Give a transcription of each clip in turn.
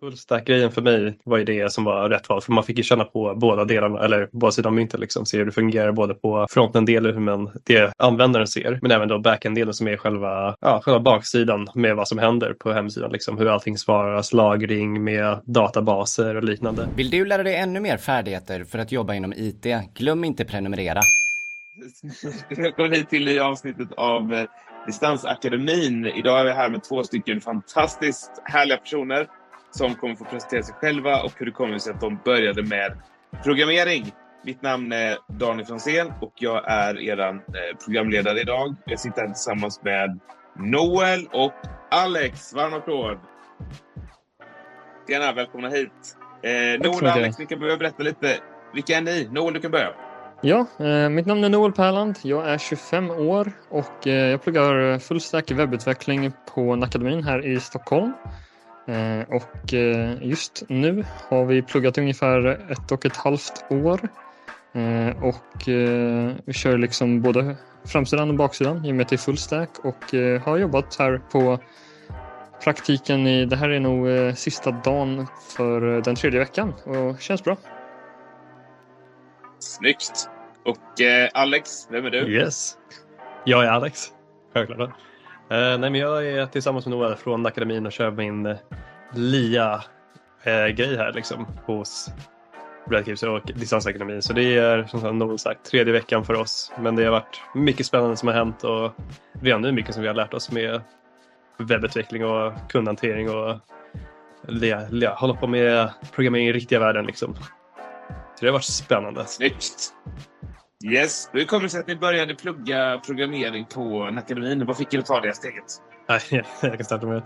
Fullstack-grejen för mig var ju det som var rätt val för man fick ju känna på båda delarna eller båda sidor av myntet liksom. Se hur det fungerar både på fronten-delen hur man, det användaren ser men även då backend-delen som är själva, ja, själva baksidan med vad som händer på hemsidan liksom. Hur allting svaras, lagring med databaser och liknande. Vill du lära dig ännu mer färdigheter för att jobba inom IT? Glöm inte prenumerera. Välkommen hit till det avsnittet av eh, Distansakademin. Idag är vi här med två stycken fantastiskt härliga personer som kommer få presentera sig själva och hur det kommer sig att de började med programmering. Mitt namn är Daniel Franzén och jag är er eh, programledare idag. Jag sitter här tillsammans med Noel och Alex. Varm applåd! Tjena, välkomna hit. Eh, Noel och Alex, ni kan börja berätta lite. Vilka är ni? Noel, du kan börja. Ja, eh, mitt namn är Noel Pärland. Jag är 25 år och eh, jag pluggar fullstack webbutveckling på Nakademin här i Stockholm. Eh, och eh, just nu har vi pluggat ungefär ett och ett halvt år. Eh, och vi kör liksom både framsidan och baksidan i och med att det är fullstack och har jobbat här på praktiken i, det här är nog sista dagen för den tredje veckan och känns bra. Snyggt! Och eh, Alex, vem är du? Yes, jag är Alex. Självklart. Uh, nej, men jag är tillsammans med Noel från akademin och kör min eh, LIA-grej eh, uh, här liksom hos Redcapes och distansakademin. Så det är som Noel sagt tredje veckan för oss. Men det har varit mycket spännande som har hänt och redan nu mycket som vi har lärt oss med webbutveckling och kundhantering och ja, hålla på med programmering i riktiga världen liksom. Så det har varit spännande. Snyggt! Yes, hur kommer det sig att ni började plugga programmering på akademin? Vad fick er att ta det steget? jag kan starta med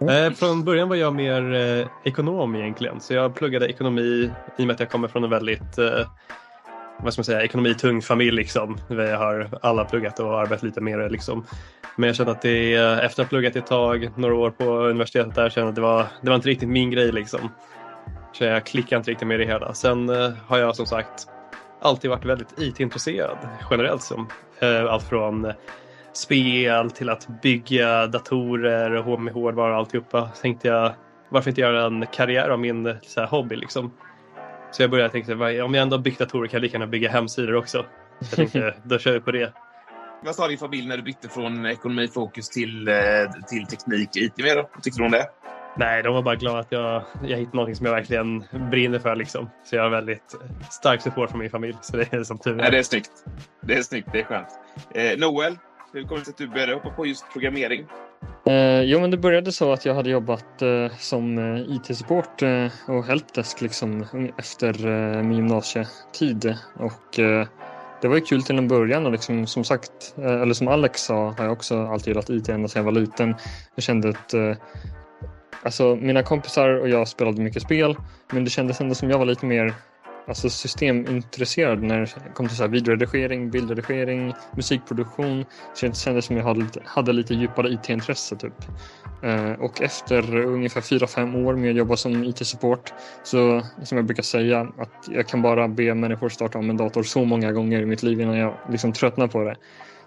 Eh, från början var jag mer eh, ekonom egentligen. Så jag pluggade ekonomi i och med att jag kommer från en väldigt eh, vad ska man säga, ekonomitung familj. Liksom. Vi har alla pluggat och arbetat lite mer. Liksom. Men jag kände att det, efter att ha pluggat ett tag, några år på universitetet där, kände att det var, det var inte riktigt min grej. Liksom. Så jag klickade inte riktigt med det hela. Sen eh, har jag som sagt alltid varit väldigt IT-intresserad generellt. Som, eh, allt från spel till att bygga datorer och med hårdvara och alltihopa. Så tänkte jag, varför inte göra en karriär av min så här, hobby liksom. Så jag började tänka, om jag ändå har byggt datorer kan jag lika gärna bygga hemsidor också. Så jag tänkte, då kör vi på det. Vad sa din familj när du bytte från ekonomifokus till, eh, till teknik och IT? Vad tyckte du om det? Nej, de var bara glada att jag, jag hittade något som jag verkligen brinner för. Liksom. Så jag har väldigt stark support från min familj. Så det är som tur är. det är snyggt. Det är snyggt, det är skönt. Eh, Noel, hur kom det sig att du började hoppa på just programmering? Eh, jo, men det började så att jag hade jobbat eh, som eh, IT-support eh, och helpdesk liksom, efter eh, min gymnasietid. Och, eh, det var ju kul till en början och liksom, som sagt, eller som Alex sa, har jag också alltid gillat IT ända sedan jag var liten. Jag kände att Alltså mina kompisar och jag spelade mycket spel men det kändes ändå som jag var lite mer alltså systemintresserad när det kom till så här videoredigering, bildredigering, musikproduktion. Det kändes som jag hade, hade lite djupare IT-intresse. Typ. Eh, och efter ungefär 4-5 år med att jobba som IT-support så som jag brukar säga att jag kan bara be människor starta om en dator så många gånger i mitt liv innan jag liksom tröttnar på det.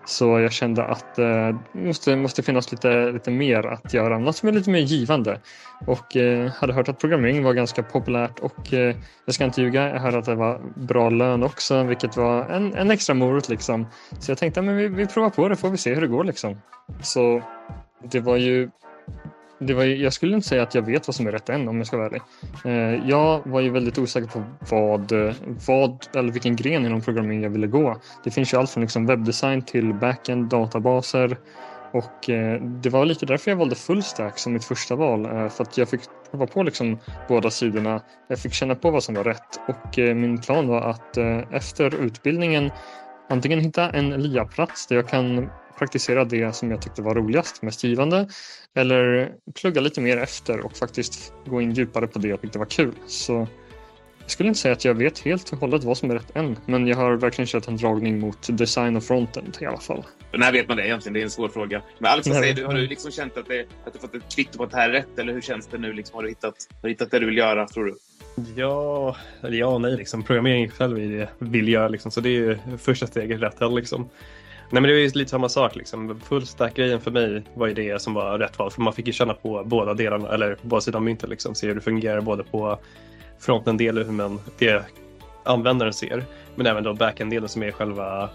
Så jag kände att det måste, måste finnas lite, lite mer att göra, något som är lite mer givande. Och eh, hade hört att programmering var ganska populärt och eh, jag ska inte ljuga, jag hörde att det var bra lön också, vilket var en, en extra morot liksom. Så jag tänkte, men vi, vi provar på det, får vi se hur det går liksom. Så det var ju det var, jag skulle inte säga att jag vet vad som är rätt än om jag ska vara ärlig. Eh, jag var ju väldigt osäker på vad, eh, vad eller vilken gren inom programmering jag ville gå. Det finns ju allt från liksom webbdesign till backend, databaser och eh, det var lite därför jag valde full stack som mitt första val. Eh, för att jag fick prova på liksom båda sidorna. Jag fick känna på vad som var rätt och eh, min plan var att eh, efter utbildningen antingen hitta en LIA-plats där jag kan praktisera det som jag tyckte var roligast, mest givande. Eller plugga lite mer efter och faktiskt gå in djupare på det jag tyckte var kul. Så jag skulle inte säga att jag vet helt och hållet vad som är rätt än, men jag har verkligen kört en dragning mot design och frontend i alla fall. När vet man det egentligen? Det är en svår fråga. Men Alex, säger du? Har du liksom känt att, det, att du fått ett kvitto på att det här är rätt? Eller hur känns det nu? Liksom, har, du hittat, har du hittat det du vill göra, tror du? Ja, ja och nej. Liksom. Programmering själv är det vill göra. Liksom. Så det är ju första steget rätt. Liksom. Nej men det är ju lite samma sak Liksom. Fullstack-grejen för mig var ju det som var rätt val. För man fick ju känna på båda delarna, eller båda sidor av myntet liksom. Se hur det fungerar både på fronten-delen, hur man, det användaren ser. Men även då backend-delen som är själva,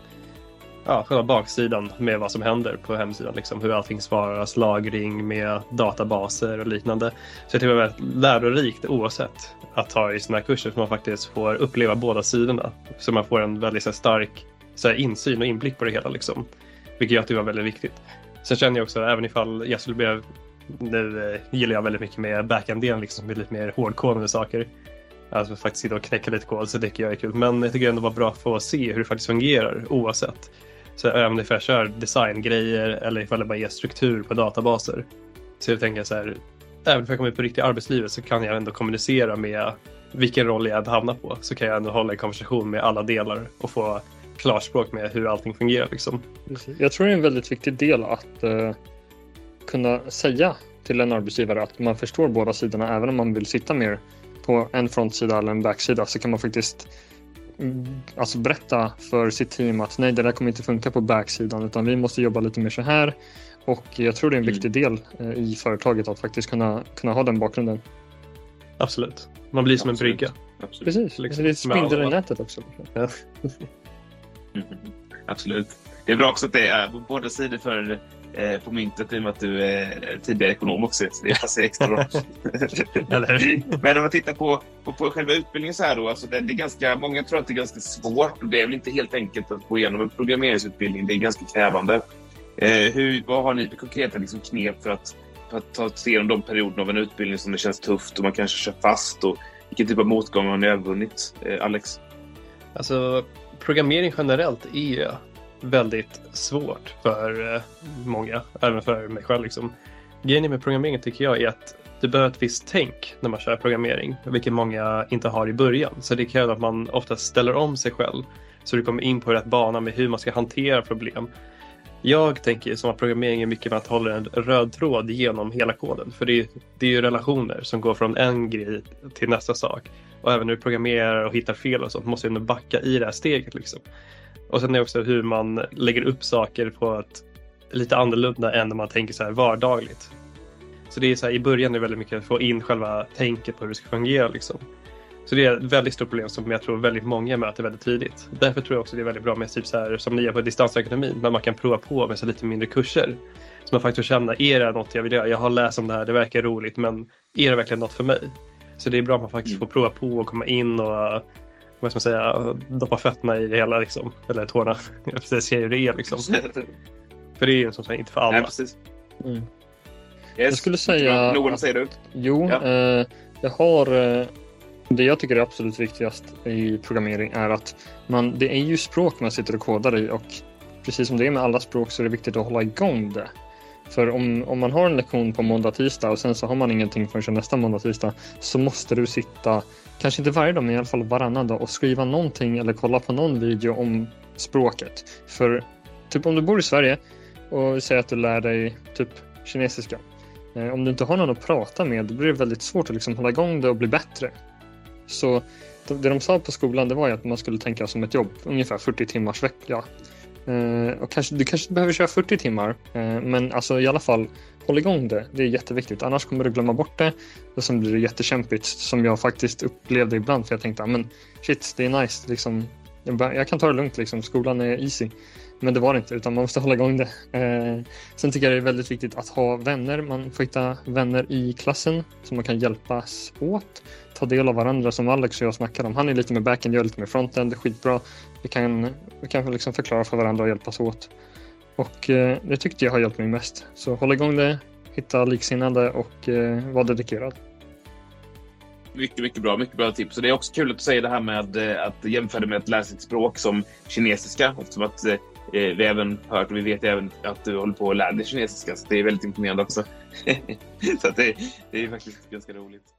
ja, själva baksidan med vad som händer på hemsidan. Liksom, hur allting svaras, lagring med databaser och liknande. Så jag tycker det var väldigt lärorikt oavsett att ha i sådana här kurser för man faktiskt får uppleva båda sidorna. Så man får en väldigt så här, stark så här, insyn och inblick på det hela. Liksom. Vilket jag tycker var väldigt viktigt. Sen känner jag också, även ifall jag skulle bli nu gillar jag väldigt mycket med backend-delen, liksom, med lite mer hårdkodade saker. Alltså faktiskt sitta och knäcka lite kod, så det tycker jag är kul. Men jag tycker ändå det var bra att få se hur det faktiskt fungerar oavsett. Så även ifall jag kör designgrejer eller ifall det bara är struktur på databaser. Så jag tänker så här, även om jag kommer ut på riktiga arbetslivet så kan jag ändå kommunicera med vilken roll jag hamnar på. Så kan jag ändå hålla en konversation med alla delar och få klarspråk med hur allting fungerar. Liksom. Jag tror det är en väldigt viktig del att uh, kunna säga till en arbetsgivare att man förstår båda sidorna även om man vill sitta mer på en frontsida eller en backsida så kan man faktiskt mm, alltså berätta för sitt team att nej, det där kommer inte funka på backsidan utan vi måste jobba lite mer så här. Och jag tror det är en viktig del eh, i företaget att faktiskt kunna, kunna ha den bakgrunden. Absolut. Man blir som Absolut. en brygga. Absolut. Precis, Liksom. det är spindel i nätet också. Ja. Absolut. Det är bra också att det är på båda sidor för, eh, på myntet i och med att du är tidigare ekonom också. Så det passar extra bra. Men om man tittar på, på, på själva utbildningen så här då. Alltså det, det är ganska, många tror att det är ganska svårt och det är väl inte helt enkelt att gå igenom en programmeringsutbildning. Det är ganska krävande. Eh, hur, vad har ni för konkreta liksom, knep för att, för att ta sig igenom de perioderna av en utbildning som det känns tufft och man kanske kör fast? Och vilken typ av motgångar har ni övervunnit? Eh, Alex? Alltså, programmering generellt är väldigt svårt för eh, många, även för mig själv. Liksom. Grejen med programmering tycker jag är att du behöver ett visst tänk när man kör programmering, vilket många inte har i början. Så det kräver att man ofta ställer om sig själv så du kommer in på rätt bana med hur man ska hantera problem. Jag tänker som att programmering är mycket med att hålla en röd tråd genom hela koden. För det är, det är ju relationer som går från en grej till nästa sak. Och även när du programmerar och hittar fel och sånt måste du ändå backa i det här steget. Liksom. Och sen är det också hur man lägger upp saker på ett lite annorlunda än när man tänker så här vardagligt. Så det är så här, i början är det väldigt mycket att få in själva tänket på hur det ska fungera. Liksom. Så det är ett väldigt stort problem som jag tror väldigt många möter väldigt tidigt. Därför tror jag också det är väldigt bra med typ så här, som ni gör på distansakademin, där man kan prova på med så lite mindre kurser. Så man faktiskt känner, är det något jag vill göra? Jag har läst om det här, det verkar roligt, men är det verkligen något för mig? Så det är bra att man faktiskt får prova på och komma in och vad ska man säga, doppa fötterna i det hela liksom. Eller tårna. Jag precis ser hur det är liksom. För det är ju som sagt inte för alla. Nej, precis. Mm. Yes. Jag skulle säga Någon säger du? Jo, Ja. eh, jag har... Det jag tycker är absolut viktigast i programmering är att man, det är ju språk man sitter och kodar i och precis som det är med alla språk så är det viktigt att hålla igång det. För om, om man har en lektion på måndag, tisdag och sen så har man ingenting förrän nästa måndag, tisdag så måste du sitta, kanske inte varje dag men i alla fall varannan dag och skriva någonting eller kolla på någon video om språket. För typ om du bor i Sverige och säger att du lär dig typ kinesiska eh, Om du inte har någon att prata med då blir det väldigt svårt att liksom hålla igång det och bli bättre. Så det de sa på skolan det var ju att man skulle tänka som ett jobb, ungefär 40 timmars vecka. Eh, och kanske, du kanske behöver köra 40 timmar, eh, men alltså i alla fall håll igång det. Det är jätteviktigt, annars kommer du glömma bort det och sen blir det jättekämpigt som jag faktiskt upplevde ibland för jag tänkte, ah, men shit, det är nice, liksom, jag, jag kan ta det lugnt, liksom. skolan är easy. Men det var det inte, utan man måste hålla igång det. Eh, sen tycker jag det är väldigt viktigt att ha vänner. Man får hitta vänner i klassen som man kan hjälpas åt. Ta del av varandra som Alex och jag snackade om. Han är lite med backend, jag är lite med frontend. Det är skitbra. Vi kan, vi kan liksom förklara för varandra och hjälpas åt. Och eh, det tyckte jag har hjälpt mig mest. Så håll igång det, hitta liksinnade och eh, var dedikerad. Mycket, mycket bra. Mycket bra tips. Och det är också kul att du säger det här med eh, att jämföra med att läsa ett språk som kinesiska. Eftersom att eh, Eh, vi även hört och vi vet även att du håller på att lära dig kinesiska. Så det är väldigt imponerande också. så att det, det är faktiskt ganska roligt.